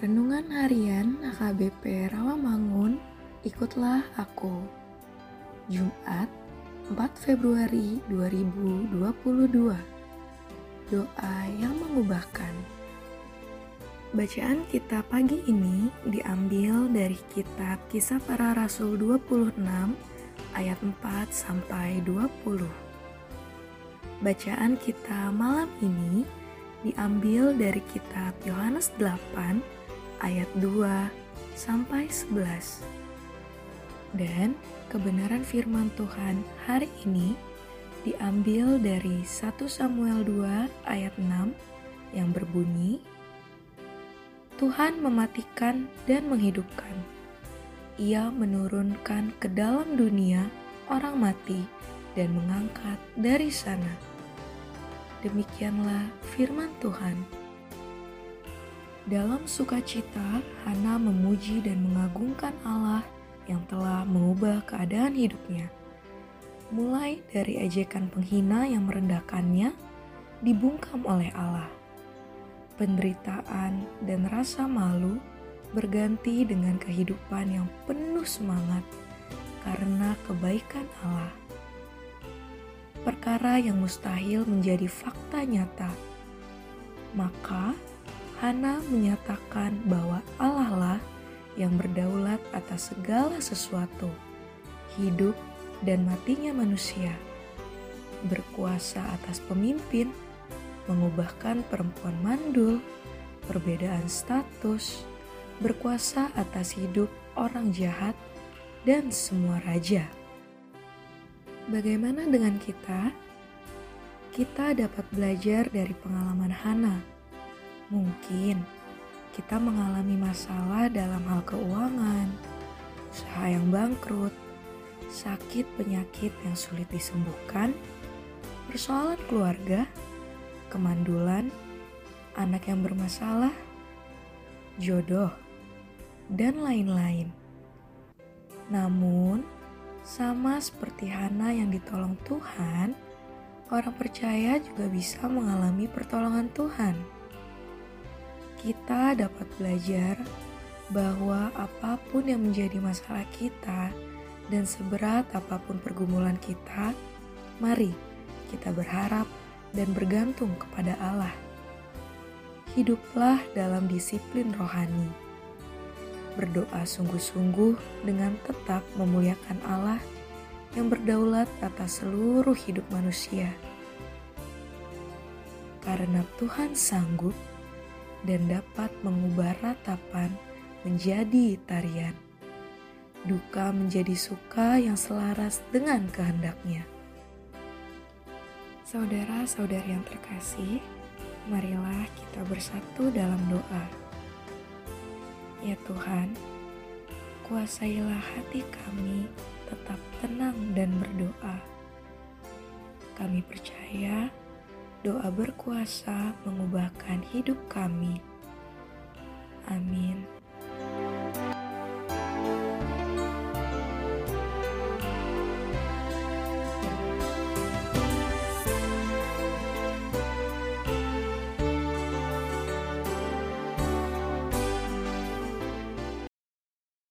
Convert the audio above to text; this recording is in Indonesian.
Renungan Harian AKBP Rawamangun, ikutlah aku. Jumat, 4 Februari 2022. Doa yang mengubahkan. Bacaan kita pagi ini diambil dari kitab Kisah Para Rasul 26 ayat 4 sampai 20. Bacaan kita malam ini diambil dari kitab Yohanes 8 ayat 2 sampai 11. Dan kebenaran firman Tuhan hari ini diambil dari 1 Samuel 2 ayat 6 yang berbunyi Tuhan mematikan dan menghidupkan. Ia menurunkan ke dalam dunia orang mati dan mengangkat dari sana. Demikianlah firman Tuhan. Dalam sukacita, Hana memuji dan mengagungkan Allah yang telah mengubah keadaan hidupnya. Mulai dari ejekan penghina yang merendahkannya, dibungkam oleh Allah. Penderitaan dan rasa malu berganti dengan kehidupan yang penuh semangat karena kebaikan Allah. Perkara yang mustahil menjadi fakta nyata, maka Hana menyatakan bahwa Allah lah yang berdaulat atas segala sesuatu, hidup dan matinya manusia, berkuasa atas pemimpin, mengubahkan perempuan mandul, perbedaan status, berkuasa atas hidup orang jahat, dan semua raja. Bagaimana dengan kita? Kita dapat belajar dari pengalaman Hana Mungkin kita mengalami masalah dalam hal keuangan, usaha yang bangkrut, sakit penyakit yang sulit disembuhkan, persoalan keluarga, kemandulan, anak yang bermasalah, jodoh, dan lain-lain. Namun, sama seperti Hana yang ditolong Tuhan, orang percaya juga bisa mengalami pertolongan Tuhan. Kita dapat belajar bahwa apa pun yang menjadi masalah kita dan seberat apa pun pergumulan kita, mari kita berharap dan bergantung kepada Allah. Hiduplah dalam disiplin rohani. Berdoa sungguh-sungguh dengan tetap memuliakan Allah yang berdaulat atas seluruh hidup manusia. Karena Tuhan sanggup dan dapat mengubah ratapan menjadi tarian. Duka menjadi suka yang selaras dengan kehendaknya. Saudara-saudari yang terkasih, marilah kita bersatu dalam doa. Ya Tuhan, kuasailah hati kami tetap tenang dan berdoa. Kami percaya doa berkuasa mengubahkan hidup kami. Amin.